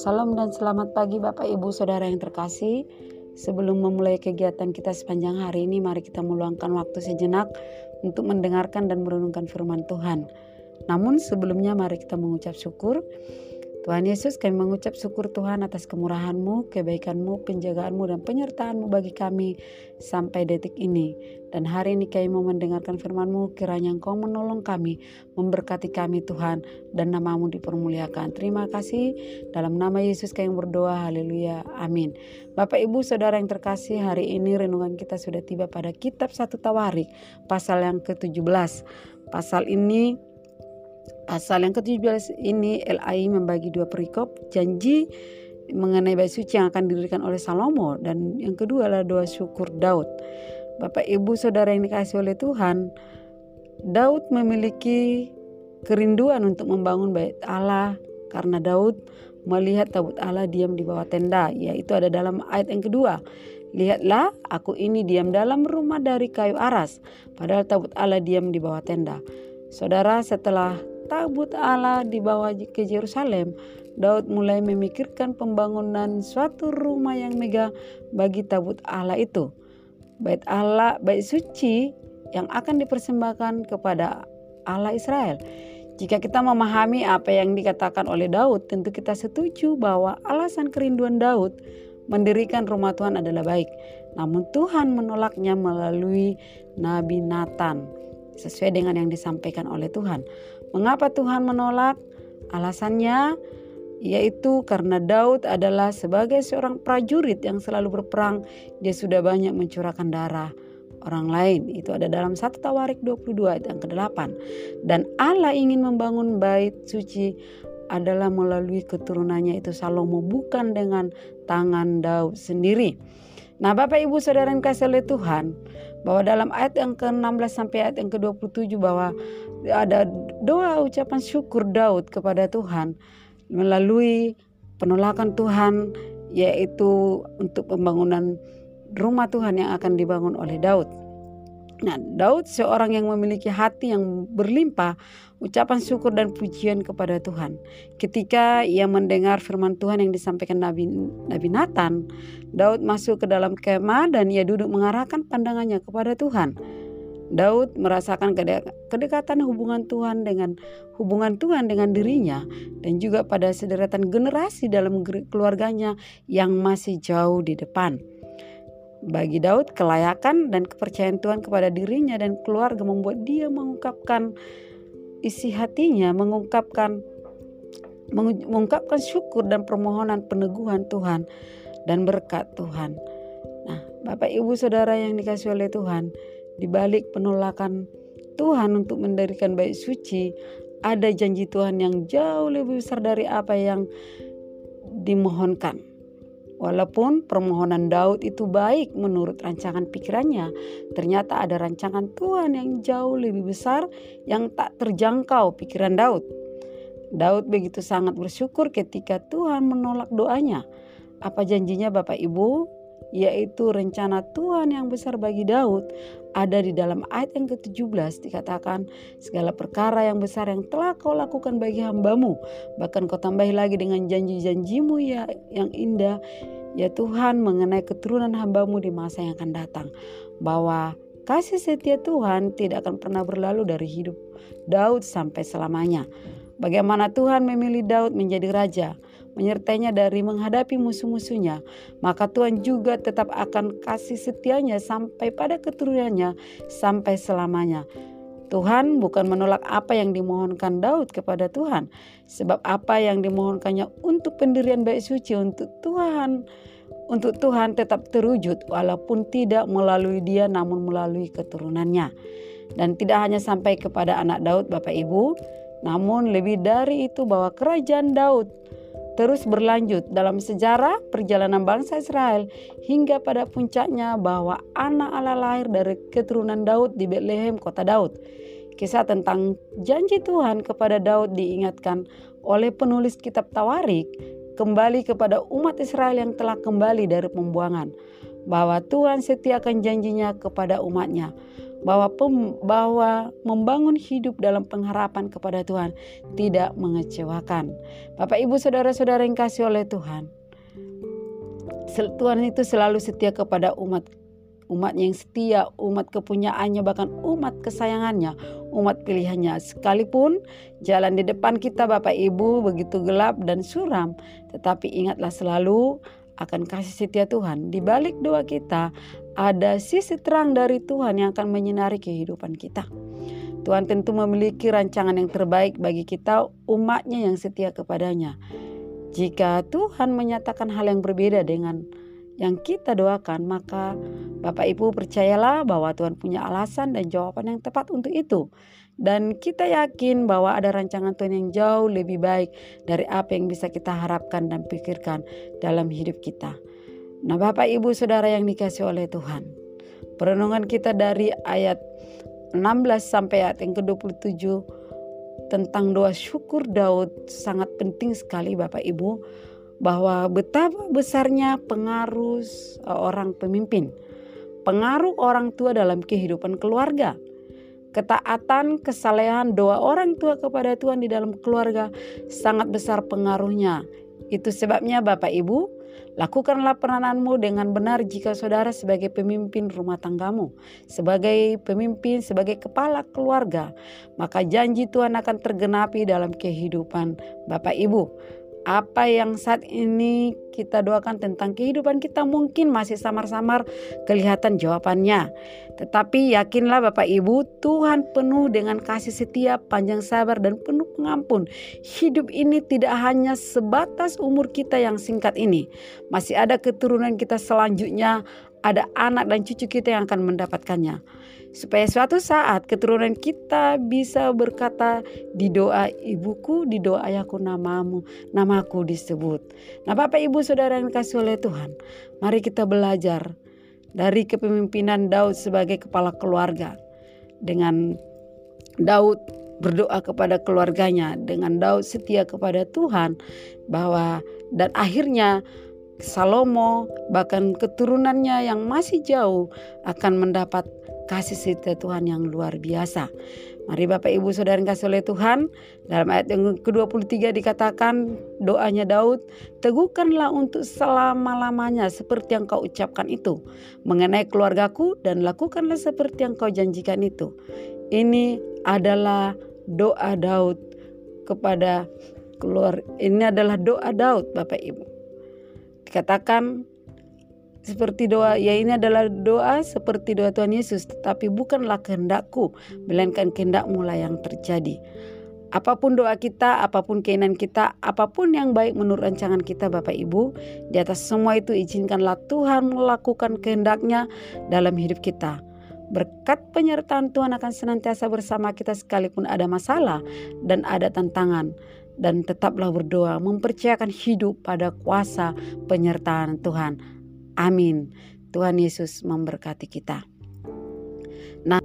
Salam dan selamat pagi Bapak Ibu Saudara yang terkasih. Sebelum memulai kegiatan kita sepanjang hari ini, mari kita meluangkan waktu sejenak untuk mendengarkan dan merenungkan firman Tuhan. Namun sebelumnya mari kita mengucap syukur Tuhan Yesus kami mengucap syukur Tuhan atas kemurahan-Mu, kebaikan-Mu, penjagaanmu dan penyertaan-Mu bagi kami sampai detik ini. Dan hari ini kami mau mendengarkan firman-Mu, kiranya Engkau menolong kami, memberkati kami Tuhan, dan namamu dipermuliakan. Terima kasih, dalam nama Yesus kami berdoa, haleluya, amin. Bapak Ibu Saudara yang terkasih, hari ini renungan kita sudah tiba pada kitab satu Tawarik, pasal yang ke-17. Pasal ini Pasal yang ke-17 ini LAI membagi dua perikop janji mengenai bait suci yang akan didirikan oleh Salomo dan yang kedua adalah doa syukur Daud. Bapak Ibu Saudara yang dikasih oleh Tuhan, Daud memiliki kerinduan untuk membangun bait Allah karena Daud melihat tabut Allah diam di bawah tenda, yaitu ada dalam ayat yang kedua. Lihatlah, aku ini diam dalam rumah dari kayu aras, padahal tabut Allah diam di bawah tenda. Saudara, setelah tabut Allah dibawa ke Yerusalem, Daud mulai memikirkan pembangunan suatu rumah yang megah bagi tabut Allah itu. Bait Allah, bait suci yang akan dipersembahkan kepada Allah Israel. Jika kita memahami apa yang dikatakan oleh Daud, tentu kita setuju bahwa alasan kerinduan Daud mendirikan rumah Tuhan adalah baik. Namun Tuhan menolaknya melalui Nabi Nathan sesuai dengan yang disampaikan oleh Tuhan. Mengapa Tuhan menolak? Alasannya yaitu karena Daud adalah sebagai seorang prajurit yang selalu berperang, dia sudah banyak mencurahkan darah orang lain. Itu ada dalam 1 Tawarik 22 ayat yang ke-8. Dan Allah ingin membangun bait suci adalah melalui keturunannya itu Salomo bukan dengan tangan Daud sendiri. Nah, Bapak Ibu Saudara yang kasih oleh Tuhan, bahwa dalam ayat yang ke-16 sampai ayat yang ke-27 bahwa ada doa ucapan syukur Daud kepada Tuhan melalui penolakan Tuhan yaitu untuk pembangunan rumah Tuhan yang akan dibangun oleh Daud. Nah, Daud seorang yang memiliki hati yang berlimpah ucapan syukur dan pujian kepada Tuhan. Ketika ia mendengar firman Tuhan yang disampaikan Nabi Nabi Nathan, Daud masuk ke dalam kemah dan ia duduk mengarahkan pandangannya kepada Tuhan. Daud merasakan kedekatan hubungan Tuhan dengan hubungan Tuhan dengan dirinya dan juga pada sederetan generasi dalam keluarganya yang masih jauh di depan. Bagi Daud, kelayakan dan kepercayaan Tuhan kepada dirinya dan keluarga membuat dia mengungkapkan isi hatinya, mengungkapkan mengungkapkan syukur dan permohonan peneguhan Tuhan dan berkat Tuhan. Nah, Bapak Ibu Saudara yang dikasih oleh Tuhan, di balik penolakan Tuhan untuk mendirikan bait suci, ada janji Tuhan yang jauh lebih besar dari apa yang dimohonkan. Walaupun permohonan Daud itu baik menurut rancangan pikirannya, ternyata ada rancangan Tuhan yang jauh lebih besar yang tak terjangkau pikiran Daud. Daud begitu sangat bersyukur ketika Tuhan menolak doanya. Apa janjinya Bapak Ibu? Yaitu rencana Tuhan yang besar bagi Daud ada di dalam ayat yang ke-17 dikatakan segala perkara yang besar yang telah kau lakukan bagi hambamu bahkan kau tambahi lagi dengan janji-janjimu ya yang indah ya Tuhan mengenai keturunan hambamu di masa yang akan datang bahwa kasih setia Tuhan tidak akan pernah berlalu dari hidup Daud sampai selamanya. Bagaimana Tuhan memilih Daud menjadi raja menyertainya dari menghadapi musuh-musuhnya, maka Tuhan juga tetap akan kasih setianya sampai pada keturunannya sampai selamanya. Tuhan bukan menolak apa yang dimohonkan Daud kepada Tuhan, sebab apa yang dimohonkannya untuk pendirian baik suci untuk Tuhan, untuk Tuhan tetap terwujud walaupun tidak melalui dia namun melalui keturunannya. Dan tidak hanya sampai kepada anak Daud Bapak Ibu, namun lebih dari itu bahwa kerajaan Daud terus berlanjut dalam sejarah perjalanan bangsa Israel hingga pada puncaknya bahwa anak Allah lahir dari keturunan Daud di Bethlehem kota Daud. Kisah tentang janji Tuhan kepada Daud diingatkan oleh penulis kitab Tawarik kembali kepada umat Israel yang telah kembali dari pembuangan. Bahwa Tuhan setiakan janjinya kepada umatnya bahwa pem, bahwa membangun hidup dalam pengharapan kepada Tuhan tidak mengecewakan. Bapak Ibu saudara-saudara yang kasih oleh Tuhan. Tuhan itu selalu setia kepada umat umat yang setia, umat kepunyaannya, bahkan umat kesayangannya, umat pilihannya. Sekalipun jalan di depan kita Bapak Ibu begitu gelap dan suram, tetapi ingatlah selalu akan kasih setia Tuhan. Di balik doa kita ada sisi terang dari Tuhan yang akan menyinari kehidupan kita. Tuhan tentu memiliki rancangan yang terbaik bagi kita umatnya yang setia kepadanya. Jika Tuhan menyatakan hal yang berbeda dengan yang kita doakan, maka Bapak Ibu percayalah bahwa Tuhan punya alasan dan jawaban yang tepat untuk itu. Dan kita yakin bahwa ada rancangan Tuhan yang jauh lebih baik dari apa yang bisa kita harapkan dan pikirkan dalam hidup kita. Nah Bapak Ibu Saudara yang dikasih oleh Tuhan. Perenungan kita dari ayat 16 sampai ayat yang ke-27 tentang doa syukur Daud sangat penting sekali Bapak Ibu bahwa betapa besarnya pengaruh orang pemimpin, pengaruh orang tua dalam kehidupan keluarga. Ketaatan, kesalehan, doa orang tua kepada Tuhan di dalam keluarga sangat besar pengaruhnya. Itu sebabnya Bapak Ibu, lakukanlah perananmu dengan benar jika saudara sebagai pemimpin rumah tanggamu, sebagai pemimpin, sebagai kepala keluarga, maka janji Tuhan akan tergenapi dalam kehidupan Bapak Ibu apa yang saat ini kita doakan tentang kehidupan kita mungkin masih samar-samar kelihatan jawabannya. Tetapi yakinlah Bapak Ibu, Tuhan penuh dengan kasih setia, panjang sabar dan penuh pengampun. Hidup ini tidak hanya sebatas umur kita yang singkat ini. Masih ada keturunan kita selanjutnya, ada anak dan cucu kita yang akan mendapatkannya supaya suatu saat keturunan kita bisa berkata di doa ibuku, di doa ayahku namamu, namaku disebut. Nah Bapak Ibu Saudara yang kasih oleh Tuhan, mari kita belajar dari kepemimpinan Daud sebagai kepala keluarga. Dengan Daud berdoa kepada keluarganya, dengan Daud setia kepada Tuhan bahwa dan akhirnya Salomo bahkan keturunannya yang masih jauh akan mendapat kasih setia Tuhan yang luar biasa. Mari Bapak Ibu Saudara yang kasih oleh Tuhan, dalam ayat yang ke-23 dikatakan doanya Daud, teguhkanlah untuk selama-lamanya seperti yang kau ucapkan itu, mengenai keluargaku dan lakukanlah seperti yang kau janjikan itu. Ini adalah doa Daud kepada keluar ini adalah doa Daud Bapak Ibu. Dikatakan seperti doa, ya ini adalah doa seperti doa Tuhan Yesus, tetapi bukanlah kehendakku, melainkan kehendakmu lah yang terjadi. Apa pun doa kita, apa pun keinginan kita, apa pun yang baik menurut rancangan kita Bapak Ibu, di atas semua itu izinkanlah Tuhan melakukan kehendaknya dalam hidup kita. Berkat penyertaan Tuhan akan senantiasa bersama kita sekalipun ada masalah dan ada tantangan. Dan tetaplah berdoa, mempercayakan hidup pada kuasa penyertaan Tuhan. Amin. Tuhan Yesus memberkati kita. Nah,